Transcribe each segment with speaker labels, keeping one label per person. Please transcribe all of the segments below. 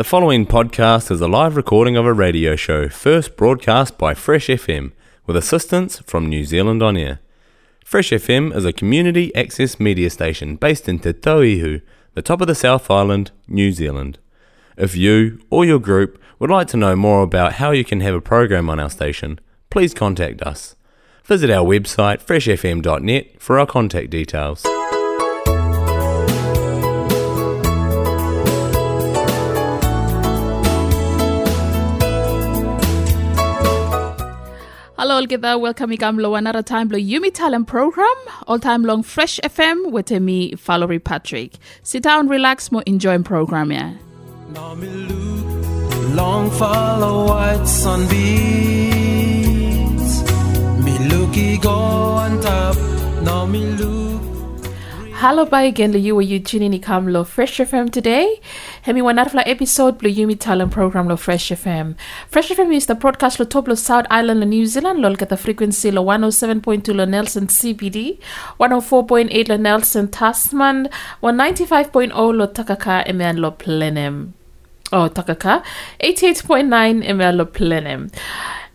Speaker 1: The following podcast is a live recording of a radio show first broadcast by Fresh FM with assistance from New Zealand On Air. Fresh FM is a community access media station based in Te Tauihu, the top of the South Island, New Zealand. If you or your group would like to know more about how you can have a program on our station, please contact us. Visit our website freshfm.net for our contact details.
Speaker 2: Hello all together, welcome Igamlo another time Blow Yumi Talem program, all time long Fresh FM with me, Valerie Patrick. Sit down, relax, more enjoying program yeah.
Speaker 3: Long follow white sunbeams. Me looky go on top. Now me look.
Speaker 2: Hello bye again you tuning in Kamlo Fresh FM today. Hemi wanarfla episode Blue Yumi Talem program lo Fresh FM. Fresh FM is the broadcast lo top lo South Island lo New Zealand lo get the frequency lo 107.2 lo Nelson CBD, 104.8 lo Nelson Tasman, 195.0 lo Takaka Emean lo Plenem. Oh, Takaka, 88.9 Emean lo Plenem.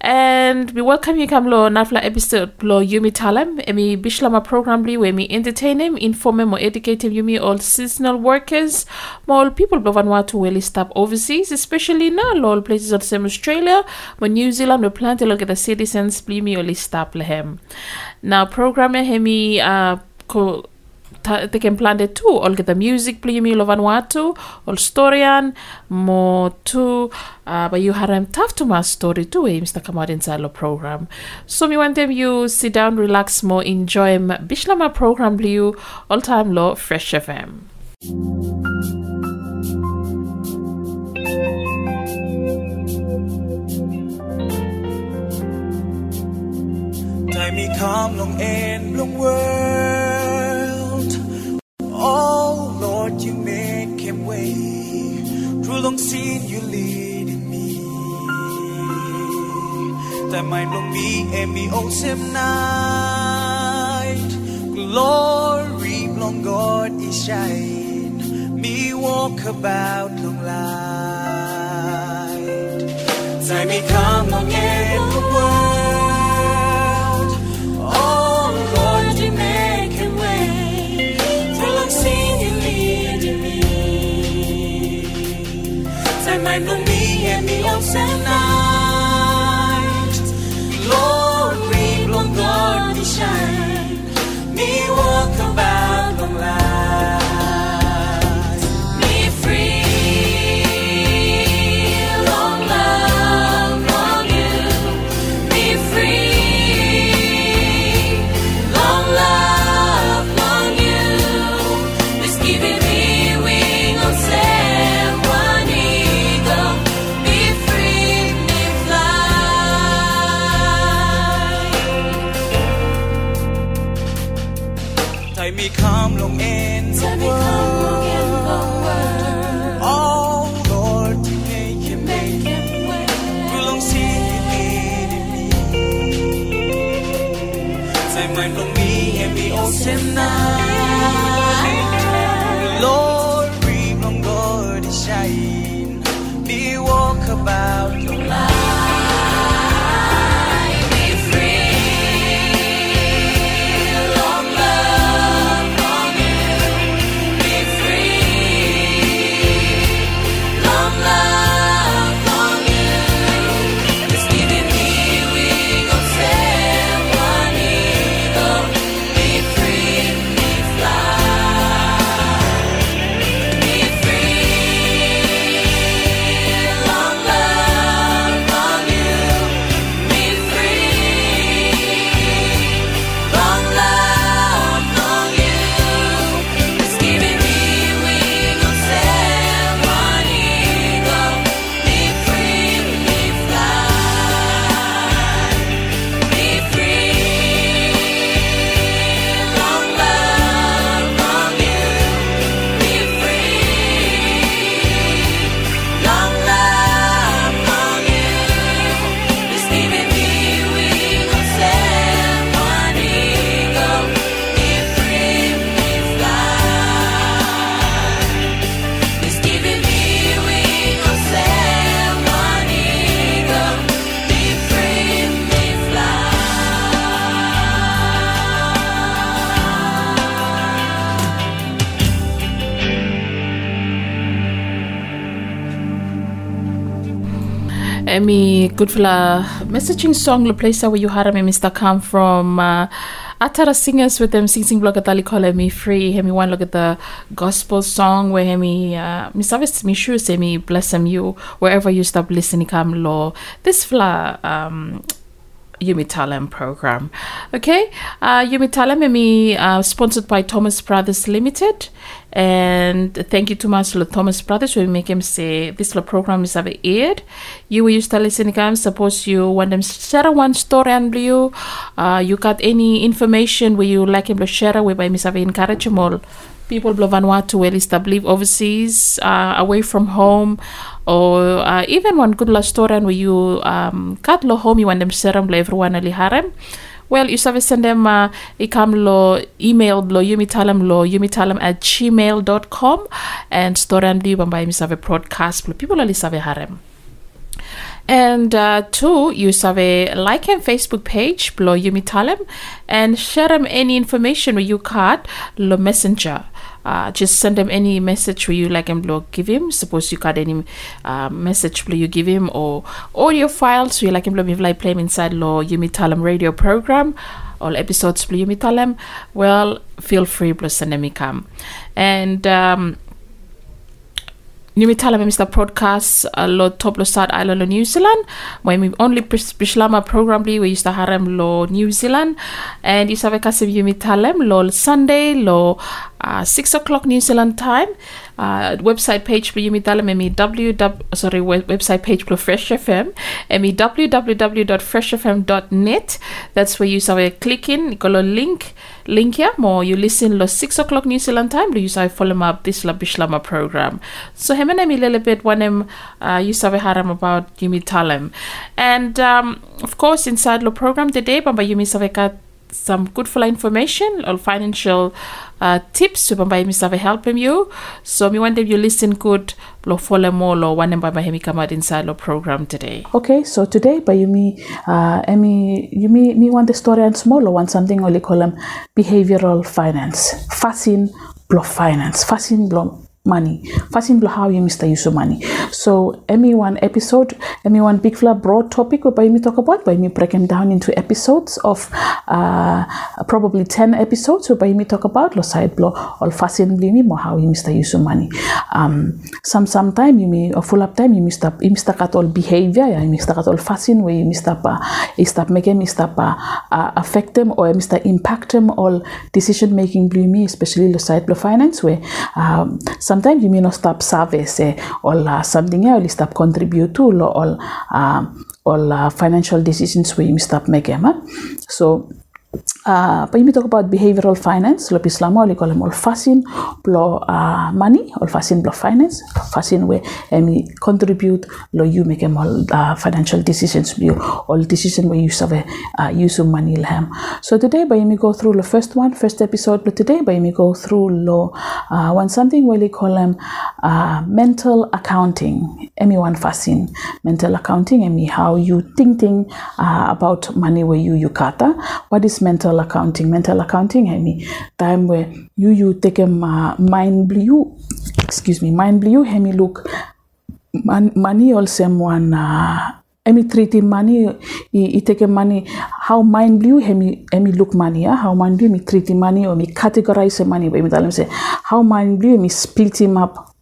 Speaker 2: And we welcome you kamlo nafla episode lo yumi talem. Emi bislama program li we mi entertain him inform him or educate him yumi all seasonal workers more people blo Vanuatu really stop overseas especially now all places of same Australia when New Zealand we plan to look at the citizens bli mi only stop lehem now program hemi uh ta- they can plan too. The music play me lo Vanuatu, all storian, mo too. Uh, but you had them tough to my story too, eh, Mr. Kamadin Salo program. So me want them you sit down, relax more, enjoy my Bislama program blue all time low Fresh FM.
Speaker 3: Time me come long and long world. Long seen you leading me. Time I long me and me awesome night. Glory long God is shine. Me walk about long light. Time me come long and long world. Time know me and me awesome night. Glory, long God, shine. Me walk about long light.
Speaker 2: Good for messaging song place where you had me Mr. Come from uh, Atara singers with them sing sing blog at call me free. Hemi one look at the gospel song where hemi uh Miss Avis me say me bless him you wherever you stop listening come law. This fla um Yumi Talem program. Okay, uh, Yumi Talem me uh, sponsored by Thomas Brothers Limited, and thank you to to Thomas Brothers we make him say this program is have aired. You will use again. Suppose you want them share one story and you, uh, you got any information where you like him to share with by Miss encourage them all people of Vanuatu well established overseas, uh, away from home, or uh, even one good story where you um, cut lo home you want them serum lo everyone ali harem. Well, you service send them uh, ikam lo email lo yumitalem lo yumitalem at gmail.com and story and live by misave broadcast lo people ali save harem. And uh, two, you have a like and Facebook page, Blow Yumi Talem, and share them any information where you cut lo messenger uh, just send him any message where you like him to give him. Suppose you got any uh, message where you give him or audio files where you like him to like play him inside law Yumi Talem radio program all episodes play Yumi Talem. Well, feel free to send them come. And um, Nimitala Mr. Podcast lo top lo start island lo New Zealand. When we only bislama program we used to harem lo New Zealand. And you have kasim Yumitalem lo Sunday lo uh, 6 o'clock New Zealand time. Uh, website page for Yumi Talem emi www sorry website page for Fresh FM emi www.freshfm.net that's where you saw click in got a link link here more you listen lo 6 o'clock New Zealand time you saw follow up this la bislama program. So him and a little bit when him uh, you saw haram about Yumi Talem and um, of course inside the program today Bamba Yumi saw some good full information or financial uh, tips to bamba mi save helping you. So me want you listen good lo follow more lo one by hemi come out inside lo program today.
Speaker 4: Okay so today by you me uh you me me want the story and small or want something only call them behavioral finance. Fascin blow finance. Fascin blow money. Fasting how you Mr. Yusu money. So Emmy one episode, Emmy one big flat broad topic We by me talk about, by me break them down into episodes of uh, probably 10 episodes, so by me talk about lo side blow or fasting more how you Mr. Yusu money. Um, some sometime you may or full up time you Mr. You Mr. cut all behavior, yeah, Mr. cut all fasting where you Mr. You stop making Mr. Uh, uh, affect them or Mr. impact them all decision making blue me, especially the side blow finance where um, some sometimes you may not stop service eh, or uh, something else stop contribute to or uh, all uh, financial decisions where you stop making. Huh? So uh, when we talk about behavioral finance, lo pislamo li kolem ol fasin blo uh, money, ol fasin blo finance, fasin we emi contribute lo you make em all uh, financial decisions you all decision where you have uh, use of money lhem. So today by me go through the first one, first episode but today by me go through lo uh, one something we call them uh, mental accounting. Emi one fasin mental accounting emi how you thinking uh, about money where you you kata. What is mental accounting. Mental accounting I mean time where you you take a mind blue excuse me mind blue hemi look man, money also one uh, emi treating money i, i take money how mind blue hemi emi look money yeah? how mind blue me treating money or me categorize money but me tell them say how mind blue me split him up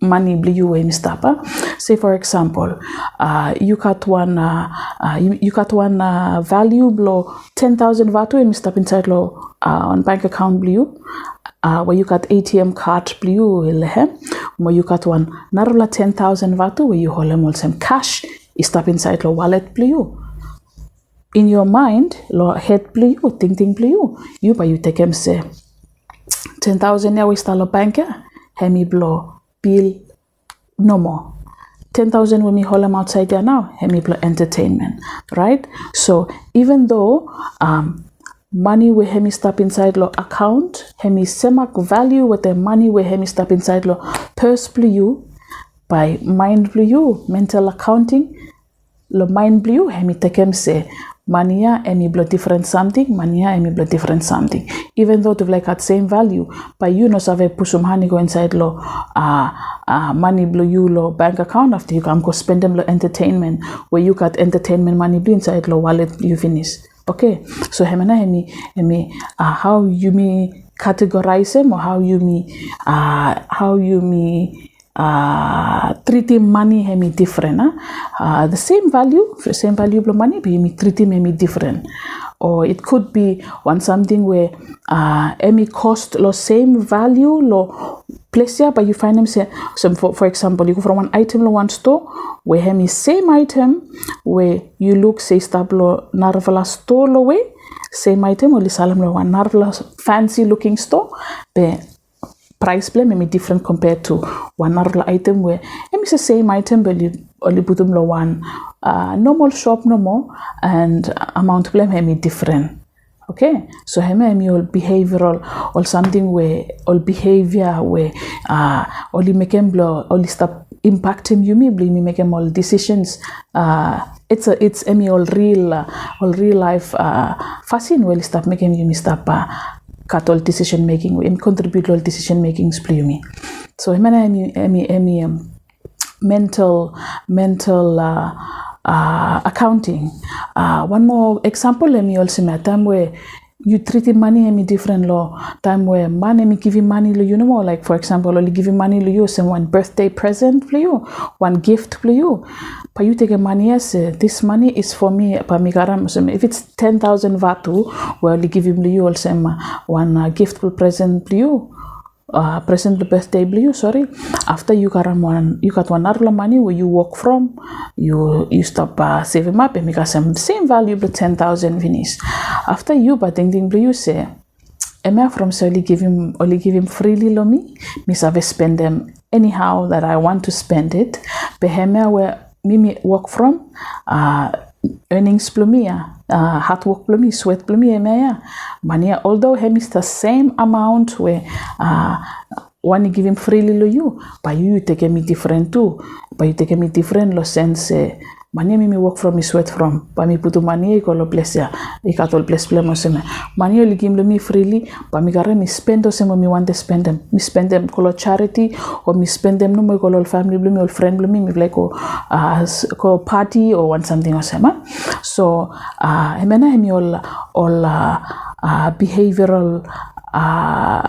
Speaker 4: money blue way mistapa say for example uh, you got one uh, uh, you, you got one uh, value below 10000 vatu and mistap inside lo uh, on bank account blue uh, where you got ATM card blue lehe where you got one narula 10000 vatu where you hold them some cash stop inside lo wallet blue. In your mind lo head blue think think blue you but you take them say 10000 now we start bank hemi blow bill no more. 10,000 when we hold them outside there now, Hemiplo entertainment, right? So even though um, money we hemi stop inside lo account, hemi semak value with the money we hemi stop inside lo purse blue by mind blue you mental accounting lo mind blue hemi tekem se mania emi blo different something. Mania emi blo different something. Even though to like at same value but you no save pusum hani go inside lo uh, uh, money blo you lo bank account after you can go spend them lo entertainment where you got entertainment money blo inside lo wallet you finish. Okay? So hemana hemi hemi uh, how you me categorize them or how you me uh, how you me uh, treating money hemi different. Uh, the same value, same value of money, but you treating hemi different. Or it could be one something where uh, cost lo same value lo place here, but you find them say, so for, for example, you go from one item lo one store where hemi same item where you look say stablo narvala store lo way same item only salam one fancy looking store but price plan may be different compared to one other item where it's the same item but only put them one. Uh, normal shop no more and amount plan may be different. Okay? So heme all behavioral or something where all behavior where uh only make them blow only stop impacting you me me make them all decisions. Uh it's a it's emi all real uh, all real life uh fashion will stop making you me stop uh, katol decision making we contribute all decision making splumi so himana emi emi emi um, mental mental uh, uh, accounting uh, one more example let me also time where you treat money emi different law time where money emi give you money you know more. like for example only give you money you some one birthday present for you one gift for you but you take a money uh, this money is for me pa migaram if it's 10000 vatu well give him you also one uh, gift present for you uh, present the birthday blue sorry. After you got one you got one other money where you work from you you stop uh, saving up and make some same value but 10000 finish after you but ding ding you say am I from so only give him only give him freely lo me miss I spend them anyhow that I want to spend it. But where mimi work from uh, earnings plumia, uh, hard work plumi, sweat plumia maya. mania although him is the same amount where uh, one give him freely lo you, but you take me different too. But you take me different lo sense mania mimi work from mi sweat from. Pa mi putu mania i kolo plesia i katol bless plemo seme. Mania li gimlo mi freely pa mi gare mi spendo semo mi wante spendem spend mi spendem kolo charity o mi spendem no mo kolo family blumi ol friend blumi mi like ko uh, ko party or want something o sema so uh, emena hemi ol ol uh, uh, behavioral uh,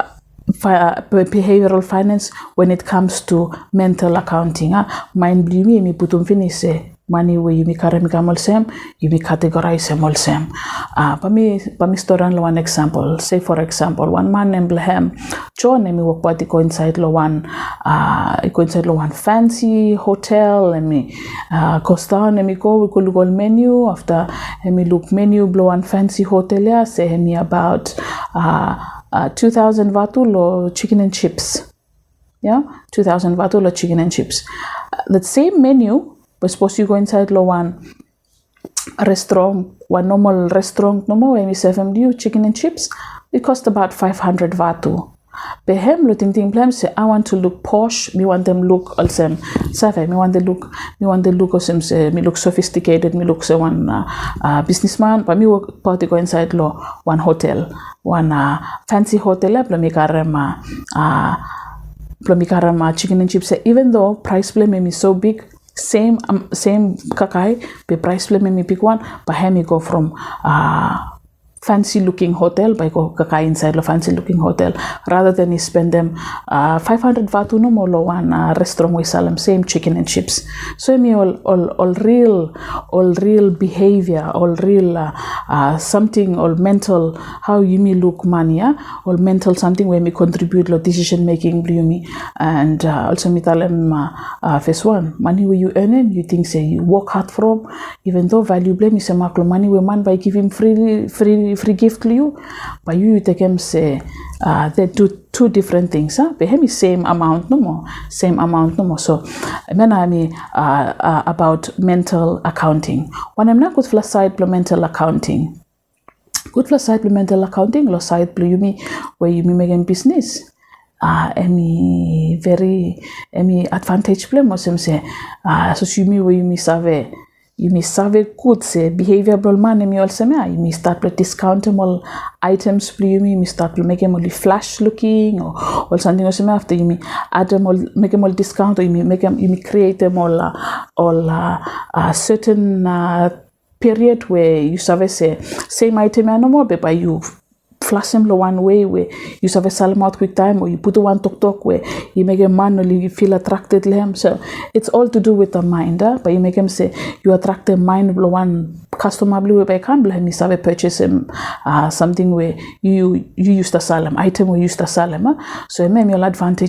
Speaker 4: behavioral finance when it comes to mental accounting. Mind blumi mi putum finise money where you make karam sem, you make categorize same. Uh, pami pami storan lo one example. Say for example, one man named Blehem, John nemi work party go inside lo one uh go inside lo one fancy hotel me uh costa nemi go we go menu after me look menu blow one fancy hotel yeah say me about uh, uh 2000 vatu lo chicken and chips yeah 2000 vatu lo chicken and chips uh, the same menu but suppose you go inside lo one restaurant, one normal restaurant, normal when we serve them you chicken and chips, it cost about 500 vatu. Behem lo ting ting plan say I want to look posh, me want them look also save, me want the look, me want the look also say me look sophisticated, me look so one uh, uh, businessman, but me work party go inside lo one hotel, one uh, fancy hotel, lo me karem uh, lo chicken and chips. Even though price play me so big, same um, same kakai be price play me pick one but me go from uh, fancy looking hotel by go kakai inside the fancy looking hotel. Rather than you spend them uh, 500 vatu no more one uh, restaurant we sell them same chicken and chips. So me all, all, all real all real behavior all real uh, uh, something all mental how you me look money yeah? all mental something where me contribute to decision making blue me and uh, also me tell them uh, uh, first one money where you earn it you think say you work hard from even though valuable me say money where man by giving freely free free gift to you but you take them say uh, they do two different things huh? have the same amount no more same amount no more. So I mean uh, uh, about mental accounting. When I'm not good for side mental accounting? Good for side mental accounting lo side you me where you me making business. Uh, any very any advantage play mo sem say uh, so you me where you me save You may survey goods, behavioral money may also may. You may start to discount all items for you. You may start to make them all flash looking or, or something else may after. You may add them all, make them all discount or you may make them, you may create them all, uh, all uh, uh, certain uh, period where you service the same item and no more, but you flash him one way where you serve a salam out quick time or you put the one talk tok where you make a man or you feel attracted to him. So it's all to do with the mind, but you make him say you attract the mind blow one can blame me serve purchase him uh, something where you you use the salam item or use the salam. Uh. So may your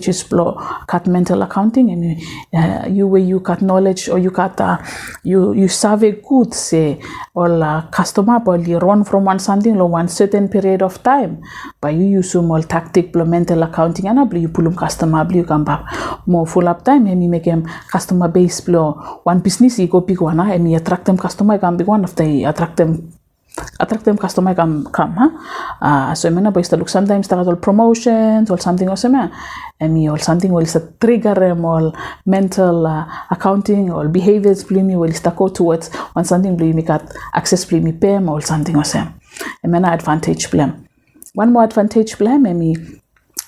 Speaker 4: is blow cut mental accounting and uh, you where you cut knowledge or you cut uh, you you serve a good say or uh, customer but you run from one something or one certain period of time But you use small tactic blo mental accounting and blo you pull um customer you come back more full up time and you make them customer base blo one business you go pick one and you attract them customer come big one of the attract them attract them customer come come huh? uh, so mena boy look sometimes there are promotions or something or something and me or something will trigger them or mental uh, accounting or behaviors me will start go towards when something me got access me pay or something or and mena advantage blame one more advantage blame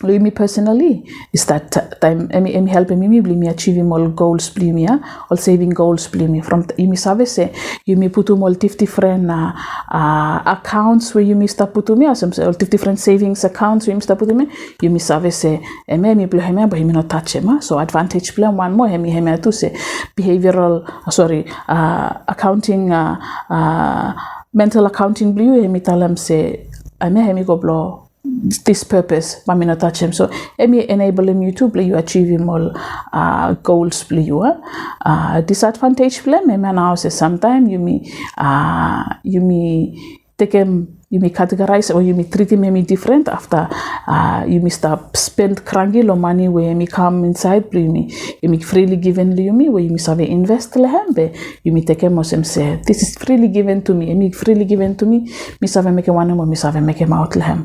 Speaker 4: me me personally. Is that time emi emi help me me achieving all goals me all saving goals me from imi service you me put all different uh, uh, accounts where you me start put me some all different savings accounts where you start put me. You me service emi emi bli hema but imi not touch ma so advantage plan one more emi hema to say behavioral uh, sorry uh, accounting uh, uh, mental accounting blue emi talam say ame hemi go blow this purpose me not touch him so emi enable him you to play you achieve him all uh, goals play you uh, disadvantage play me now say sometime you me uh, you me take him you may categorize or you may treat him maybe different after uh, you may start spend crangy lo money where you may come inside may you may freely given to me where you may save invest lehem be you may take him and say this is freely given to me you may freely given to me me save make one mo me save make him out lehem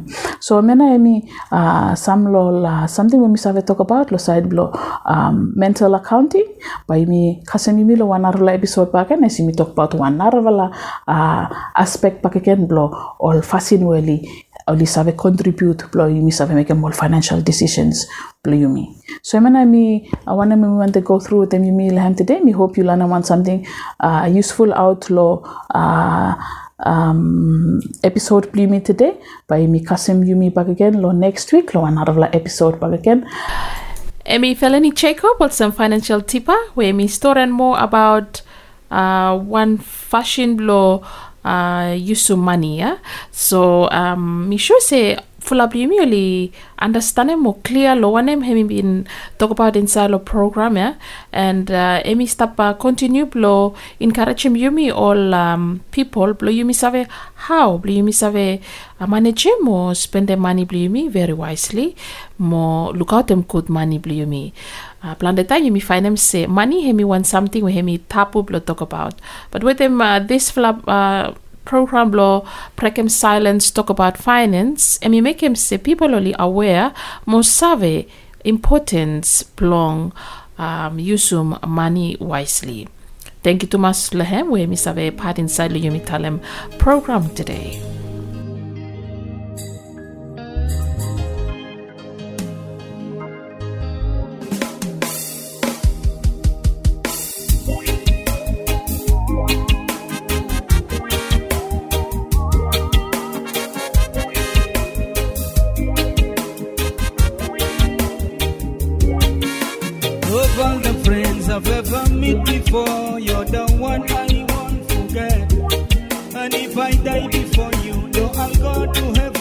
Speaker 4: so mena emi uh, some lo uh, something we me save talk about lo side blow um, mental accounting by me kasemi mi lo one hour episode pa kan me talk about one hour uh, aspect pa ken blow or fascinatingly only save contribute plo yumi save make more financial decisions plo yumi so I me I want to want to go through them yumi laham today me hope you learn and want something uh, useful out lo uh, um, episode me today. By me kasim yumi back again lo next week lo another episode back again.
Speaker 2: Emi Felani Jacob with some financial tipper? Where me store and more about uh, one fashion blow use money yeah so um sure say full you really understand more clear lo him him been talk about inside the program yeah? And uh, emi stop uh, continue blow encourage me all um, people blow me save how? Blow me save uh, manage more spend the money blow me very wisely more look out them good money blow me uh, plan the time you find them say money hemi want something we hemi tapu blow talk about. But with them uh, this flap uh, program law prekem silence talk about finance and we make him say people only aware more savvy importance belong um, use money wisely. Thank you to mas lehem we mi save part inside the yumi talem program today
Speaker 5: I've ever met before. You're the one I won't forget. And if I die before you, know I'll go to heaven.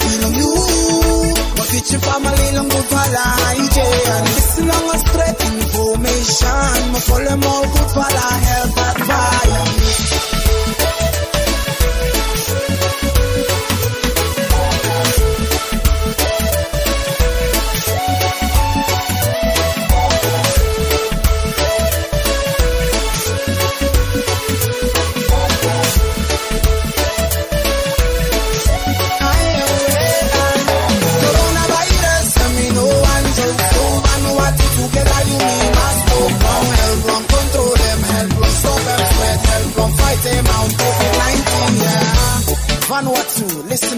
Speaker 5: from you. my
Speaker 6: future family long good for life, yeah. And this long a straight information. My follow more good for the health.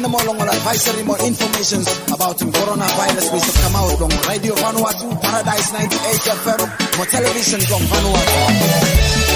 Speaker 6: Send them all advisory, more information about him. Coronavirus, we to come out from Radio Vanuatu, Paradise 98 FM, more television from Vanuatu.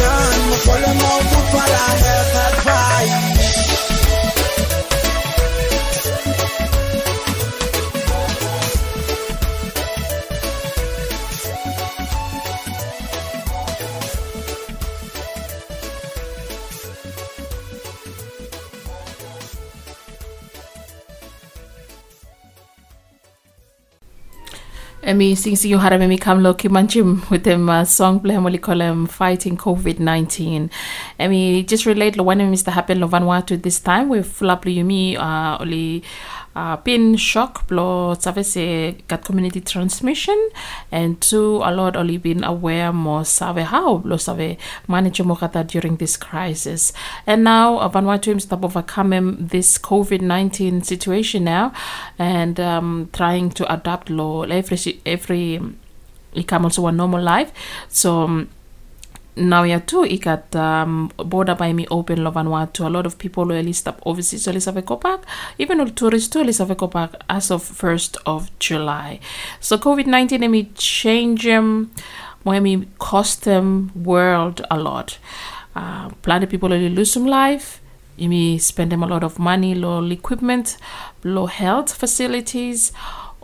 Speaker 6: Ma follow more move ala health
Speaker 2: Emi sing you harame mi kamlo kimanchim with them uh, song play mo likolem fighting COVID nineteen. Emi just relate lo Mr. Happen lo Vanuatu this time with flapli yumi uh oli uh, been shock blo save got community transmission and to a lot only been aware more save how blo save manage mo kata during this crisis and now uh, Vanuatu is overcome this COVID nineteen situation now and um, trying to adapt law every every become also a normal life so um, now yeah too got um, border by me open and Vanuatu a lot of people will list up overseas list go back. Even all tourists too list go back as of 1st of July. So COVID-19 let me change them um, me cost them world a lot. Uh, plenty people will lose some life. May spend them a lot of money low equipment low health facilities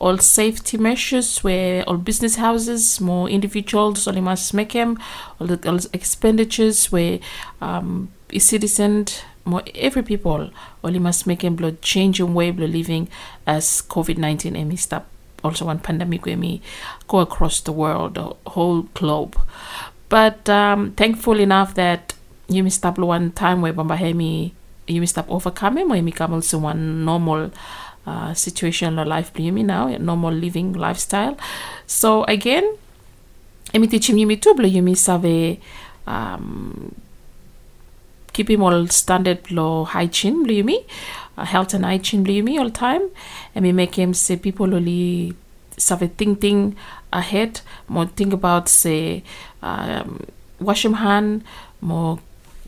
Speaker 2: all safety measures where all business houses, more individuals, only must make them, all the all expenditures where um, a citizen, more every people, only must make them blood changing way of living as COVID 19 and stop also one pandemic where me go across the world, the whole globe. But um, thankful enough that you missed up one time where Bamba Hemi you missed up overcoming, where me come also one normal uh, situation or life you now? Normal living lifestyle. So again emi teaching you tu blo yumi save um, keep him all standard lo hygiene blo yumi uh, health and hygiene blo yumi all time. And we make him say people only save think think ahead. More think about say um, wash him hand more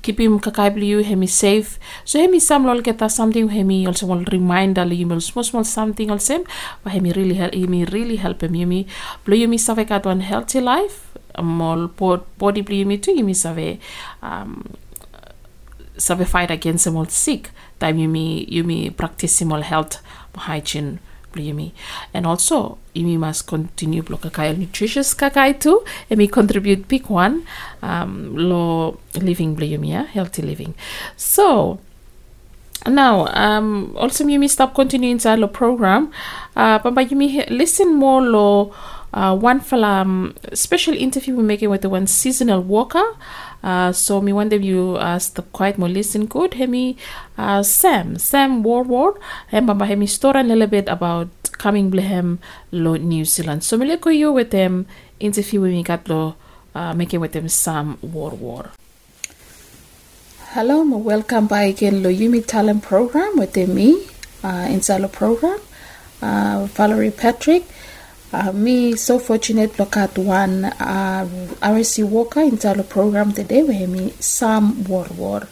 Speaker 2: keep him kakaibliu hemi safe so hemi sam lol keta something hemi also will remind ali you small small something also. But hemi really help hemi really help him yumi blue yumi save kat one healthy life. Mol body blue yumi too yumi save um save fight against old sick time yumi yumi practice small health hygiene and also yumi must continue block kakai nutritious kakai too. And me contribute pick one um low living yumi yeah healthy living. So now um also yumi stop continuing the program. Uh but yumi listen more low uh, one for um, special interview we're making with the one seasonal worker so me one day you asked quite more listen good. Hemi uh, Sam Sam Warward. And bamba hemi story a little bit about coming blehem lo New Zealand. So me leko you with them interview we got lo uh, making with them Sam Warward.
Speaker 7: Hello, welcome back again to Yumi Talem Program with me, uh, the program, uh, Valerie Patrick. Uh, me so fortunate look at one uh, RSE worker inside the program today where me Sam Warwar.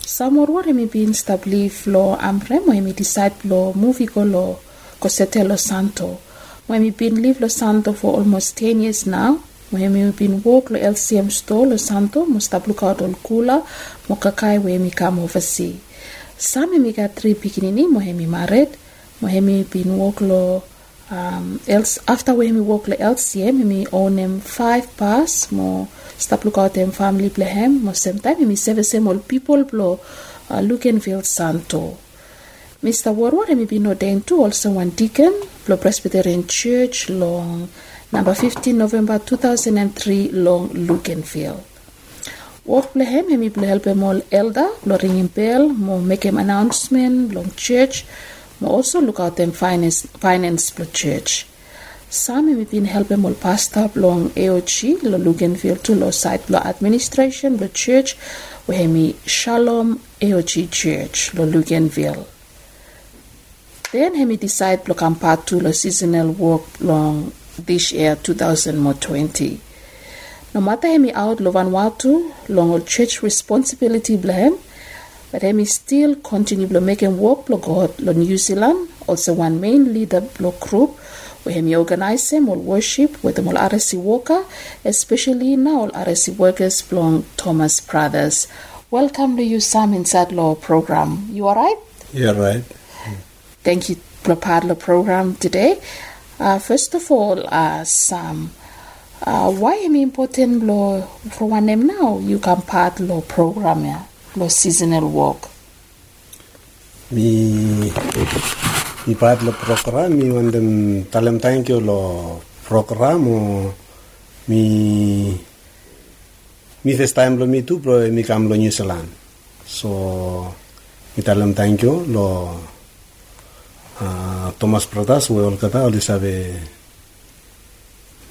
Speaker 7: Sam Warwar me being stabli flo amre mo me decide lo movie go lo ko sete lo santo. When me been live lo santo for almost 10 years now. When me been work lo LCM store lo santo mo stablu ka ol kula mo kakai where me come oversee. Sam me got three pikinini mo me married. Mo me been work lo um, else after we me work le LCM me own them five pass mo stop look out them family plehem mo same time me save same all people blo uh, Luganville Santo. Mr. Warwar me been ordained to also one deacon lo Presbyterian Church long number 15 November 2003 Long look and Luganville. Work Blehem, hemi ble help him all elder, lo ringing bell, mo make him announcement, long church, mo also look at them finance, finance blo church. Some hemi been help him all pastor long AOG, lo Luganville to lo site lo administration, lo church, where hemi Shalom AOG church, lo Luganville. Then hemi decide come part to lo seasonal work long this year 2020. No matter hemi out lo Vanuatu, long old church responsibility blame, but hemi still continue blo making work blo God lo New Zealand, also one main leader blo group, where hemi organize them all worship with all RSE worker, especially now all RSE workers belong Thomas Brothers. Welcome to you, Sam, inside law program. You alright?
Speaker 8: Yeah, right.
Speaker 7: Thank you for part of the program today. Uh, first of all, uh, Sam, uh, why am important for one name now? You can part lo program ya, lo seasonal work.
Speaker 8: Mi mi part lo program mi wandem talem thank you lo program mi mi first time lo mi tu pro mi kam lo New Zealand. So mi talem thank you lo uh, Thomas Protas we ol kata oli sabe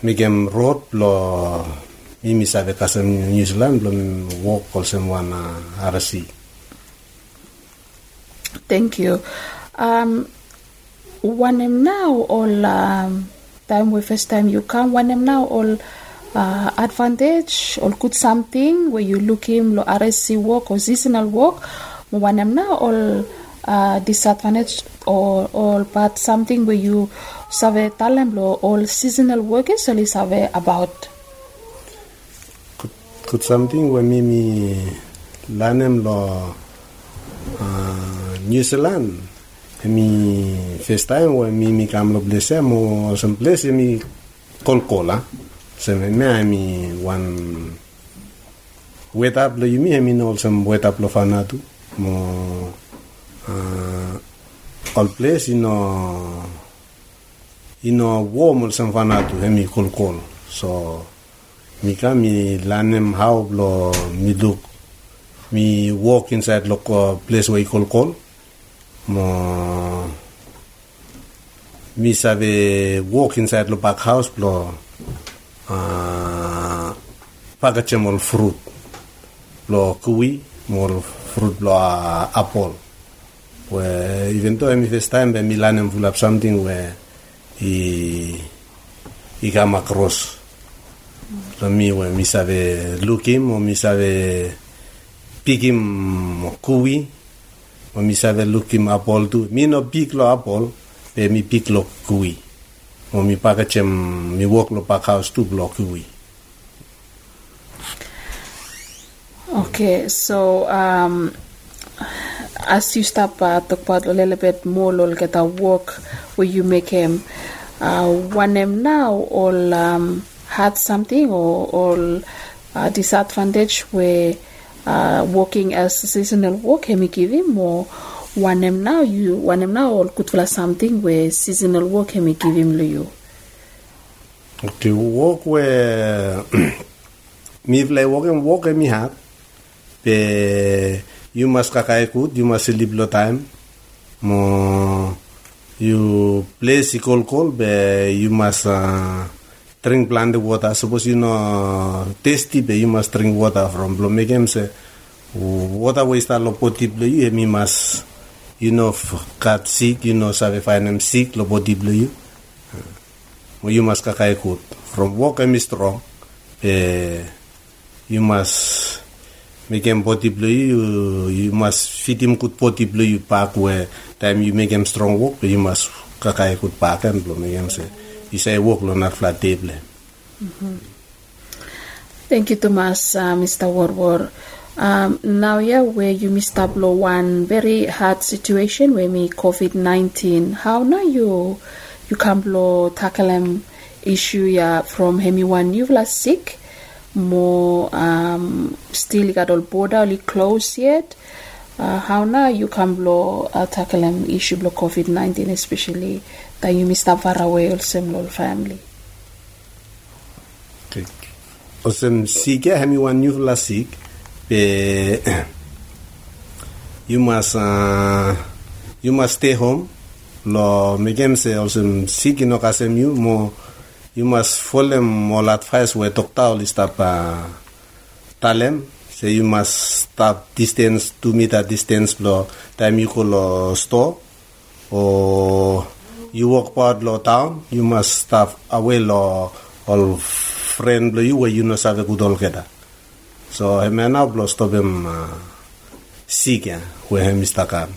Speaker 8: mi kem road lo New Zealand.
Speaker 7: Thank you. Um, name now all um, time we first time you come name now all uh, advantage or good something where you look him lo RSE work or seasonal work name now all uh, disadvantage or all but something where you save talent lo all seasonal workers only save about
Speaker 8: Kut something we mi mi lanem lo uh, New Zealand mi first time we mi mi kam lo blese mo sem blese mi kol kola se me me mi one wet up lo yumi mi no sem wet up lo fanatu mo uh, all place ino ino warm sem fanatu hemi kol kol so mi ka mi lanem how lo mi look mi walk inside lo ko place where kol call mo mi sabe walk inside lo back house lo uh, pagachem fruit. Lo kiwi mol fruit lo uh, apple. Where even though mi first time be mi full up something where i i come across or or no lo lo lo house lo
Speaker 7: Okay, so um, as you start uh, talk about a little bit more, lol, get a work where you make him uh, one name now all um, had something or all uh, disadvantage where uh, working as seasonal work him or one name now you one name now good for something where seasonal work him give him to
Speaker 8: walk where mi vlei walk and walk mi hat be you must kakai kut you must live lo time mo you place kol kol be you must uh, drink plant water. Suppose you know tasty but you must drink water from blo make him say water waste lo poti blo you mi must you know cut sick you know sabe find him sick lo poti blo you you must kakai kut from walk em strong eh, you must make him body blue you you must feed him good body blue you pack where time you make him strong walk you must kakai good pack and blow make him say lo not flat table
Speaker 7: Thank you, Thomas, uh, Mr. Warwar. Um, now, yeah, where you up lo one very hard situation where me COVID nineteen. How now you you can blow tackle them issue yeah from hemi one you sick more um still got all border only closed yet. Uh, how now you can blow uh, tackle them issue blow COVID nineteen especially that you missed up far away in family.
Speaker 8: Osem sick ya hemi wan you la sick be you must uh, you must stay home. Lo megem se osem sick no kasem you mo you must follow all advice we doctor oli stop uh, talem so you must stop distance two meter distance lo time you lo store. Or you walk part lo town you must stop away lo all friend lo you where you know save good keda so blo stop him uh, sick ya we hem istakan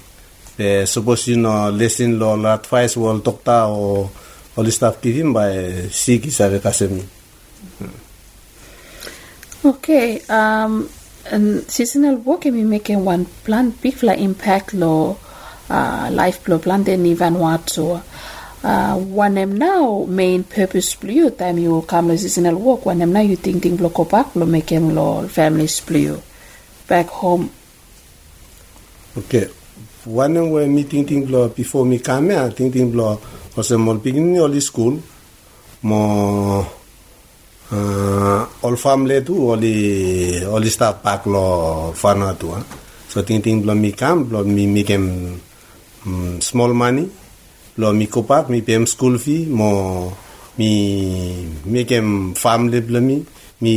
Speaker 8: pe suppose you know listen la advice wal doctor or all stuff give him by sick save kasemi
Speaker 7: Okay, um, and seasonal work can be making one plan big fly impact uh, life blow plan den even Vanuatu. Uh, now main purpose blue time you come seasonal work now you think think lo go back lo make him lo families blue back home.
Speaker 8: Okay. One we meeting ting blo before me come here, ting ting blo was a mol beginning oli school mo uh, all family tu oli oli staff back lo fana tu ah. So ting ting blo mi come blo mi mi kem small money blo mi ko back mi pem school fee mo mi mi kem family blo mi mi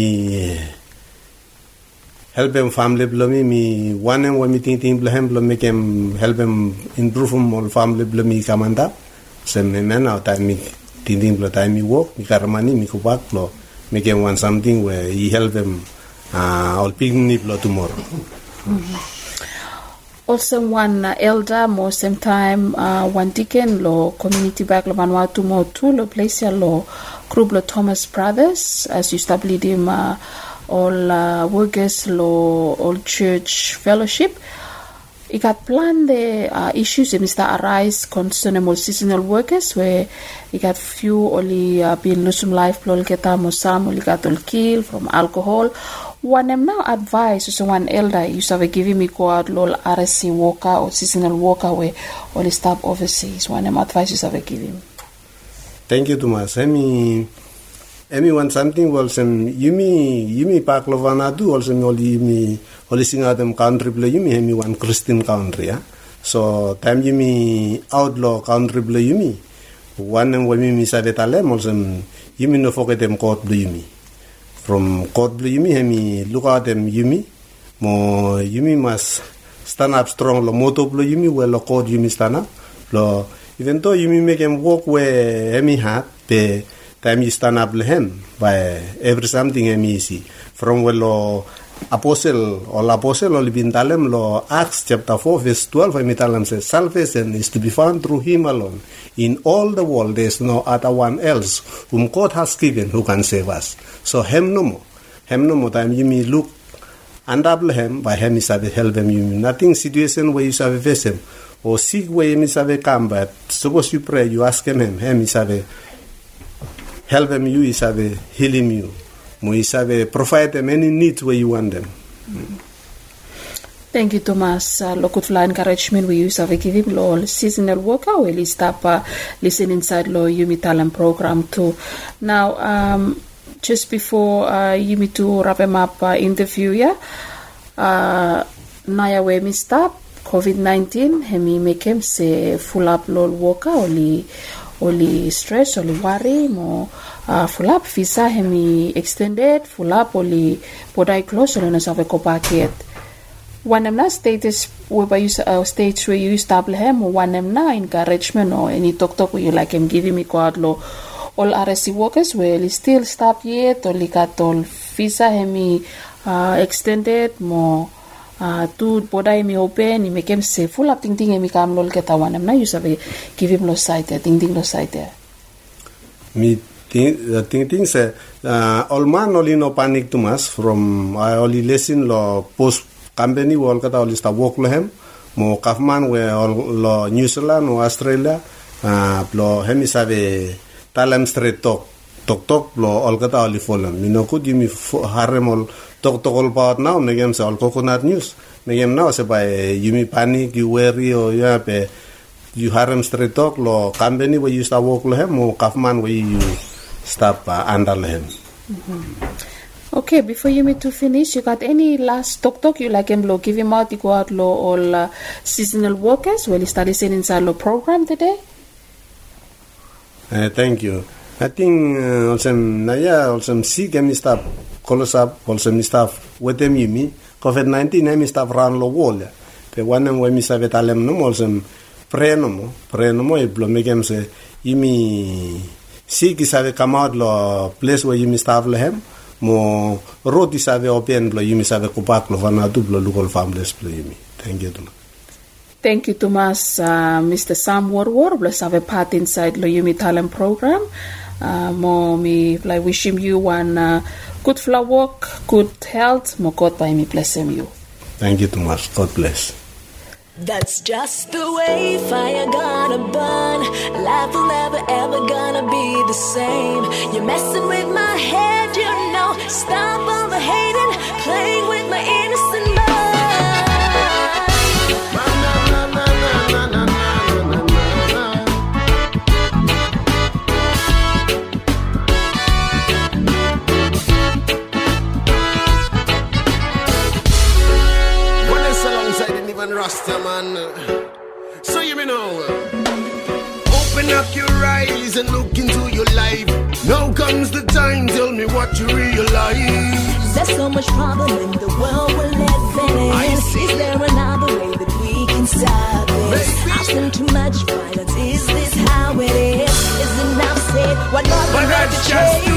Speaker 8: help them family blo mi mi one and one meeting ting blo hem blo make them help them improve them all family blo mi kamanda se me men out time mi ting ting blo time mi work mi karmani mi ko back blo make them want something where he help them uh, all picnic blo tomorrow
Speaker 7: Also one elder mo same time uh, one deacon lo community back lo Vanuatu mo tu lo place lo group lo Thomas Brothers as you established him uh, all uh, workers lo all church fellowship. He got plan the uh, issues that Mr. arise concerning more seasonal workers where he got few only uh, been losing life lol keta some only got all kill from alcohol. One am now advice so one elder you have giving me go out lol RSE worker or seasonal worker where only stop overseas. One am advice you have giving.
Speaker 8: Thank you, Thomas. Emi, emi want something well sem yumi yumi pak lo vana du also mi oli yumi oli singa dem country blo yumi emi one Christian country ya. So time yumi outlaw country blo yumi one and wami mi sabe talem also yumi no forget them court blo yumi. From court blo yumi. Emi look out them yumi. Mo yumi must stand up strong. Lo moto blo yumi well lo yumi stand up. Lo even though you may make him walk where hemi hat the time you stand up him by every something him easy from well lo apostle or apostle or bintalem lo acts chapter 4 verse 12 hemi talem says salvation is to be found through him alone. In all the world there is no other one else whom god has given who can save us. So hem no more. Hem no more. Time you may look and double him by him is have help him you nothing situation where you have face him or seek way him is have come but suppose you pray you ask him him him is have help him you is have heal him you mo is have provide them any needs where you want them
Speaker 7: Thank you, Thomas. Uh, Lokut Fly encouragement we use of giving law seasonal worker will is stop uh, listen inside law Yumi Talem program too. Now, um, just before uh, Yumi to wrap him up uh, interview, yeah, uh, Naya we mi stop COVID-19 hemi make him say full up lol worker only only stress only worry mo full up visa hemi extended full up only podai close only na sa ko paket. One na status where you uh, states where you stable him or one na encouragement or any talk talk you like him giving me quad lo all RSC workers will still stop yet or all visa hemi uh, extended mo uh, tu podai mi open ni mekem se full up ting ting mi kam lol ke tawan na you sabe give him lo site ting ting lo site
Speaker 8: me think uh, think think say uh, all man only no panic too much from I only listen lo post company wall kata only sta work lo hem. Mo kafman we all lo New Zealand o Australia uh, lo hem isabe talem straight talk tok tok lo all kata only follow. Mi no could mi harem all tok tok all about now? Negem sa all coconut news. Negem now se by yumi panic you worry or you have a you harem straight talk lo company where you start work lo hem. Mo kafman where you stop uh, under hem
Speaker 2: Okay, before you meet to finish, you got any last talk talk you like him lo give him out to go out lo all uh, seasonal workers you study in inside lo program today?
Speaker 8: Uh, thank you. I think uh, also naya also si kami staff kolosap also mi staff wetem yumi COVID 19 mi staff ran lo wall. Pe wana mo mi sabe talem no mo also preno mo preno mo e me kem se yumi si ki sabe come out lo place where yumi staff lo hem mo roti open blo yumi sabe kupak lo vana du blo local families blo yumi. Thank you.
Speaker 2: Thank you, Thomas. Uh, Mr. Sam Warwar, bless have a part inside Loyumi Talem Program. Uh, mo me like wish you one uh, good flower work, good health. Mo God by me bless him you.
Speaker 8: Thank you much. God bless.
Speaker 9: That's just the way fire gonna burn. Life will never ever gonna be the same. You're messing with my head, you know. Stop all the hating,
Speaker 10: man. So you me know. Open up your eyes and look into your life. Now comes the time, tell me what you realize.
Speaker 9: There's so much problem in the world we're living in.
Speaker 10: I see.
Speaker 9: Is there another way that we can stop this? I've seen too much violence. Is this how it is? Is enough said? What more
Speaker 10: But that's just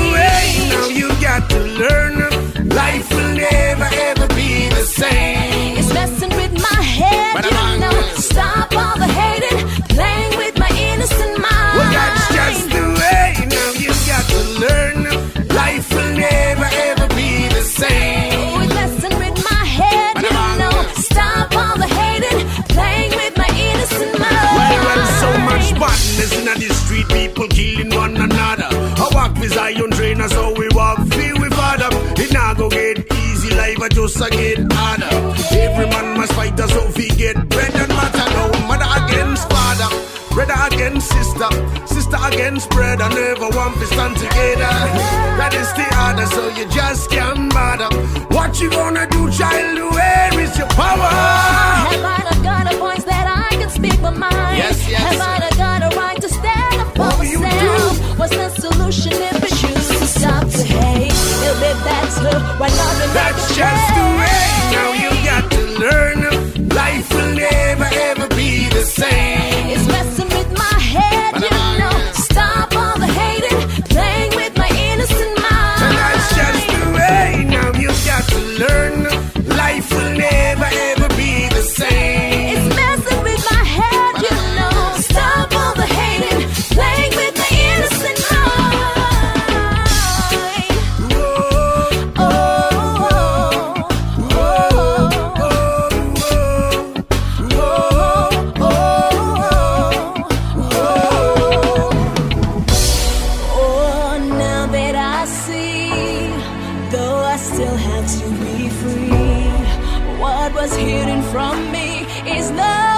Speaker 10: I just a get harder. Every man must fight us, so we get bread and butter. No mother against father, brother against sister, sister against brother. Never one to stand together. That is the order, so you just can't bother. What you gonna do, child? Where is your power?
Speaker 9: Have I got a voice that I can speak my mind?
Speaker 10: Yes, yes.
Speaker 9: Be better. Why not
Speaker 10: That's just to be
Speaker 9: free, what was hidden from me is no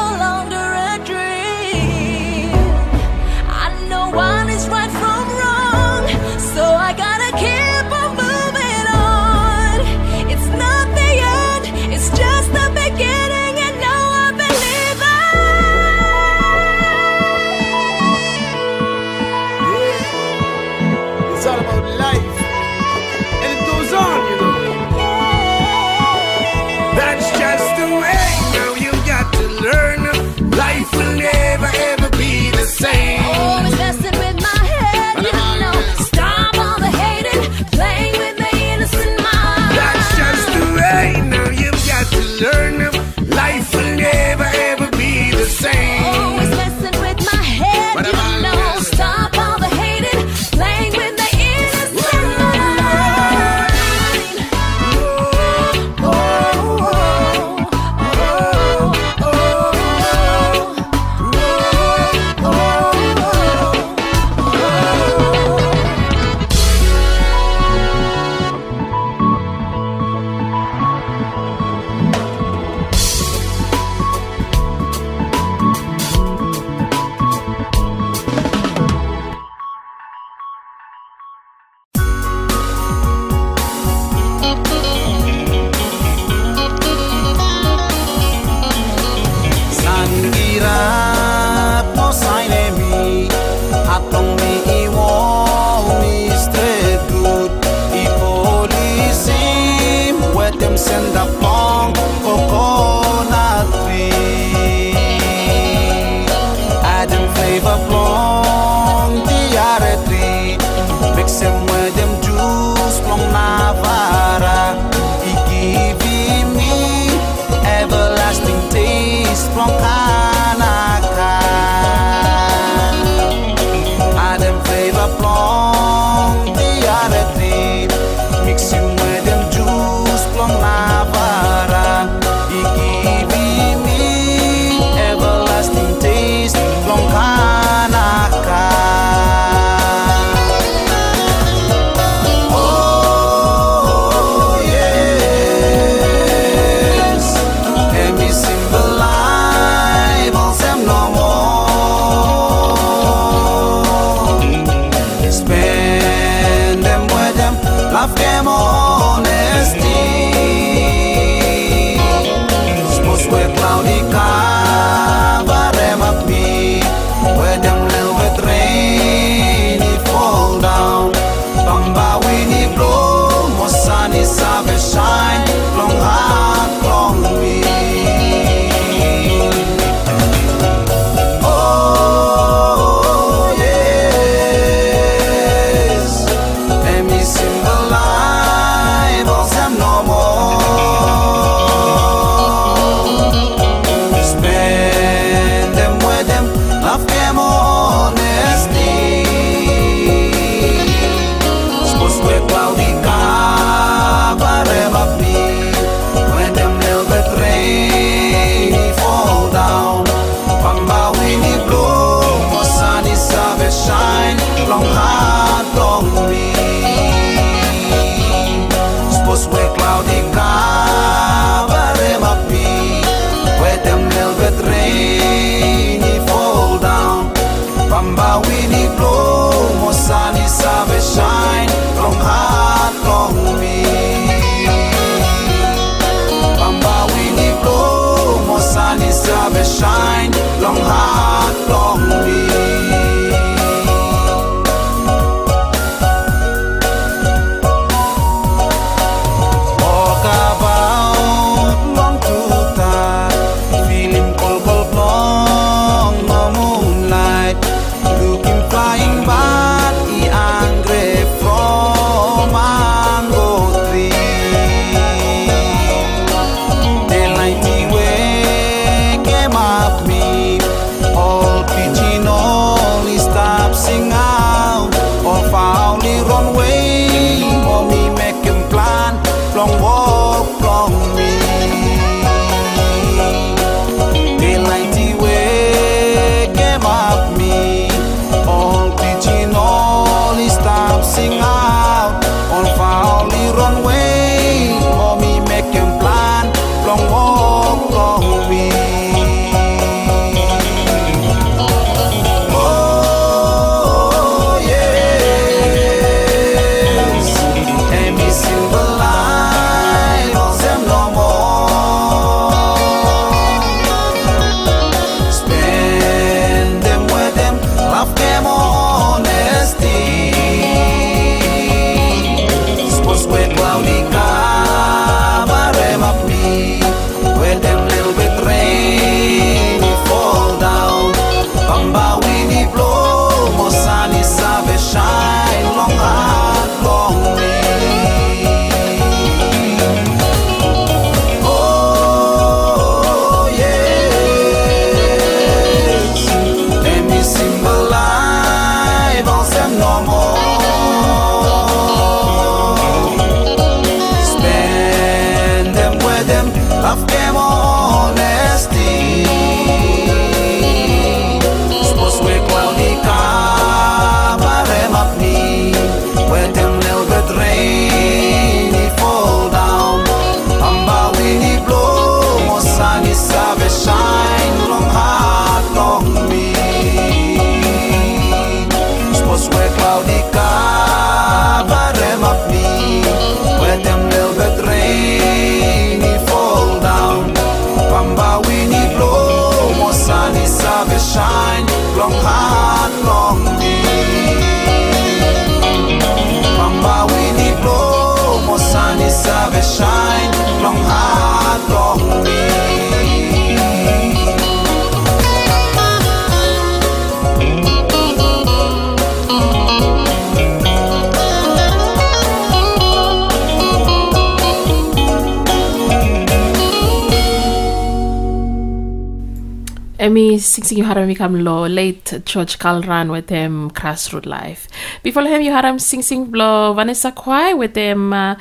Speaker 2: Emi sing you haram become lo late church George Kalran with them Grassroot Life. Before him you haram sing sing blow Vanessa Quai with them uh,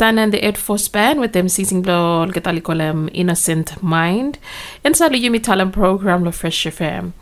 Speaker 2: and the Air Force Band with them sing sing blow Getali kolem Innocent Mind. And sadly you talent program lo Fresh FM.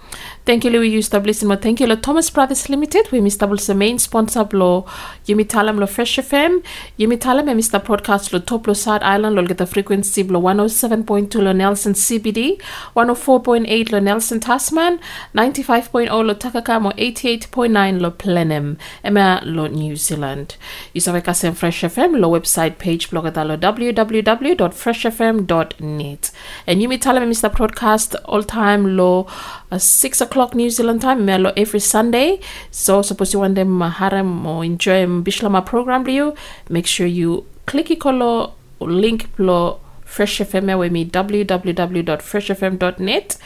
Speaker 2: Thank you listen mo thank you Thomas Brothers Limited we Mr. the main sponsor blo Yumi Talem lo Fresh FM. Yumi Talem and Mr. Podcast lo top lo South Island lo get the frequency blo 107.2 lo Nelson CBD, 104.8 lo Nelson Tasman, 95.0 lo Takakam 88.9 lo Blenheim, Emma lo New Zealand. Isaweka sem Fresh FM lo website page blog at lo www.freshfm.net. And Yumi Talem and Mr. Podcast all time lo 6 o'clock New Zealand time melo every Sunday. So suppose you want them uh, haram or enjoy Bislama program you, make sure you click ikolo link below Fresh FM with me www.freshfm.net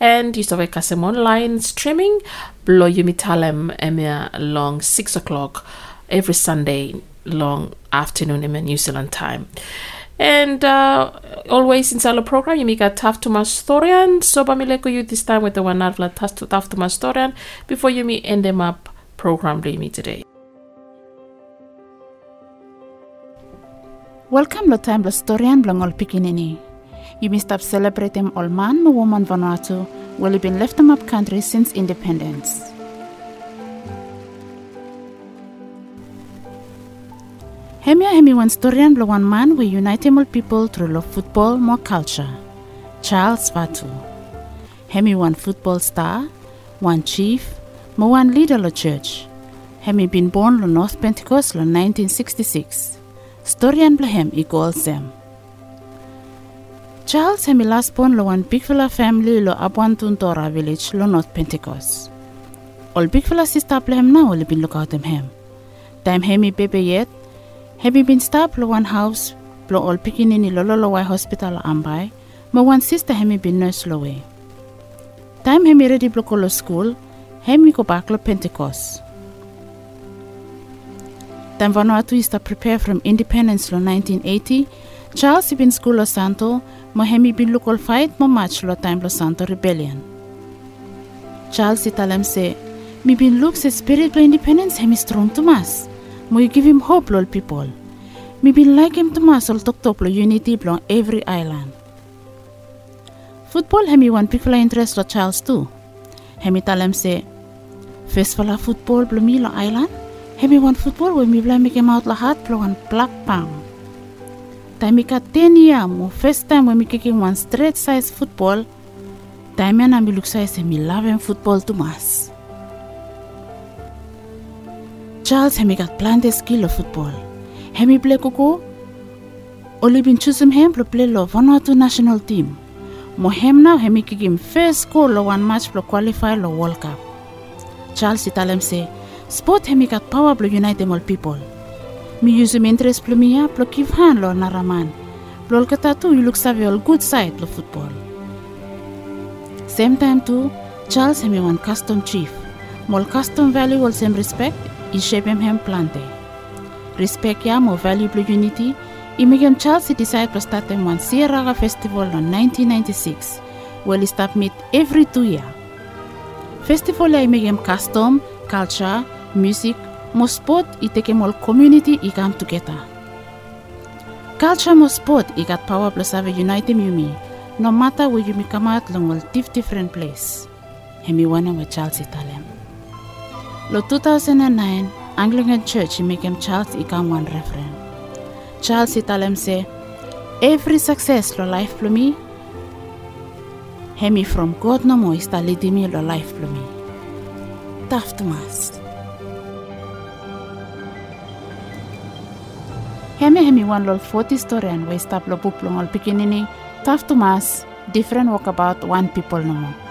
Speaker 2: and you saw kasem online streaming blo yumi talem emia long six o'clock every Sunday long afternoon in New Zealand time. And uh, always in Salo program, you make a tough to Mastorian. So, Bamileko, you this time with the one Arvla tough to Mastorian before you me end them up program me today.
Speaker 11: Welcome lo time lo storian blong ol pikinini. You must stop celebrating all man woman Vanuatu will have been left them up country since independence. Hemia hemi one storian lo one man we unite all people through lo football more culture. Charles Vatu. Hemi one football star, one chief, mo one leader lo church. Hemi been born lo North Pentecost lo 1966. Storian blehem equals them. Charles hemi last born lo one big fella family lo Abuantuntora village lo North Pentecost. All big fella sister blehem now will been look out them hem. Time hemi baby yet, hemi been stop lo one house lo all pikinini lo Lolowai hospital Ambae, mo one sister hemi been nurse lo. Time hemi ready block lo school, hemi go back lo Pentecost. Then Vanuatu is to prepare from independence lo 1980, Charles ibin school lo Santo, mo hemi bin fight mo match lo time lo Santo rebellion. Charles italem say, mi bin look se spirit lo independence hemi strong to mas. You give him hope lo people. Mi bin like him to mas ol tok tok lo unity lo every island. Football hemi one people interest lo Charles too. Hemi talem say, first fala football lo mi lo island, Hemi wan football we mi blame came out lahat plo wan black pang. Time ka 10 year mo first time when mi kicking one straight size football. Time na mi look size mi love football to mas. Charles hemi got planted skill of football. Hemi play koko. Oli bin choose him to play lo Vanuatu national team. Mo hem now hemi kicking first goal lo one match to qualify lo World Cup. Charles italem say Sport hemi kat power blo unite them all people. Mi use mi interest plo mia plo give hand lo naraman. Plo kata tu you look save all good side lo football. Same time too, Charles hemi one custom chief. Mol custom value all same respect, i shape him hem plante. Respect ya mo value unity, i megem Charles i decide to start them one Sierra festival in 1996. Well, it start meet every two year. Festival i megem custom, culture, music, mo sport i take all community i come together. Culture mo sport i got power plus have unite me. No matter where you me come out long diff different place. Hemi wana with Charles Italian. Lo 2009, Anglican Church him Charles i come one referent. Charles Italian say, every success lo life for me, Hemi from God no more is leading me lo life for me. To mask. Hemi hemi wan lol 40 story and we stop lo buplong ol pikinini. To mas, different walk about one people no more.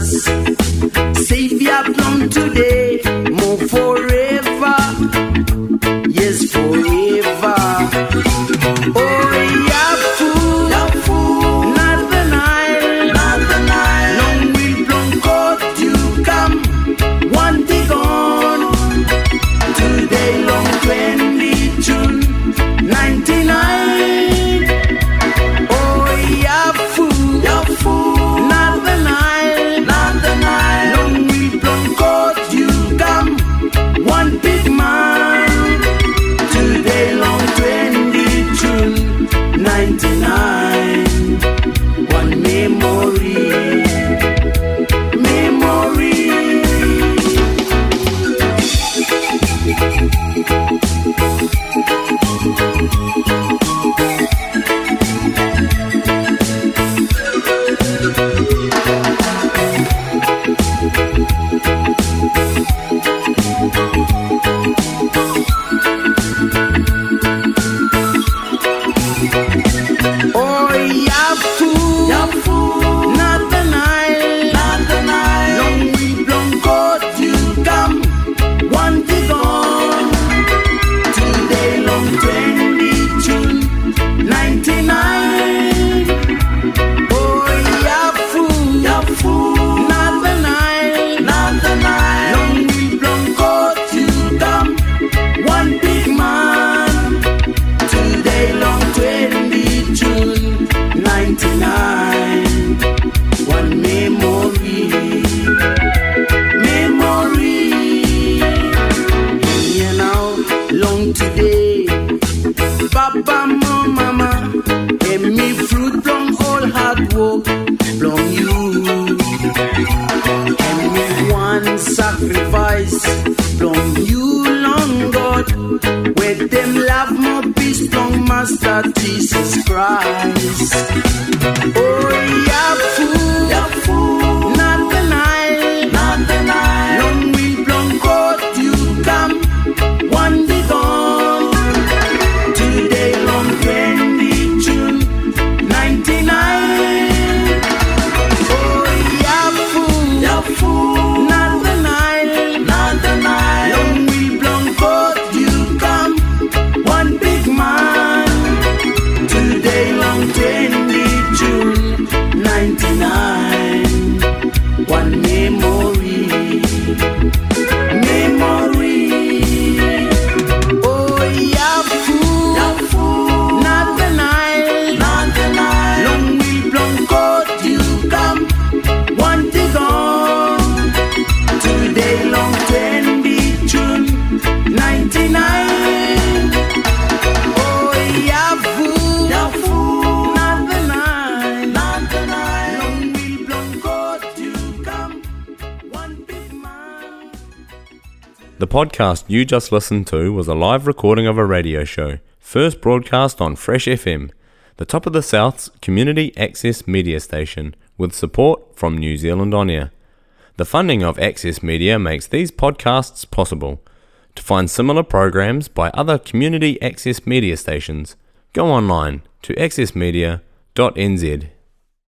Speaker 5: Savior blown today.
Speaker 1: podcast you just listened to was a live recording of a radio show, first broadcast on Fresh FM, the top of the South's community access media station, with support from New Zealand On Air. The funding of Access Media makes these podcasts possible. To find similar programs by other community access media stations, go online to accessmedia.nz.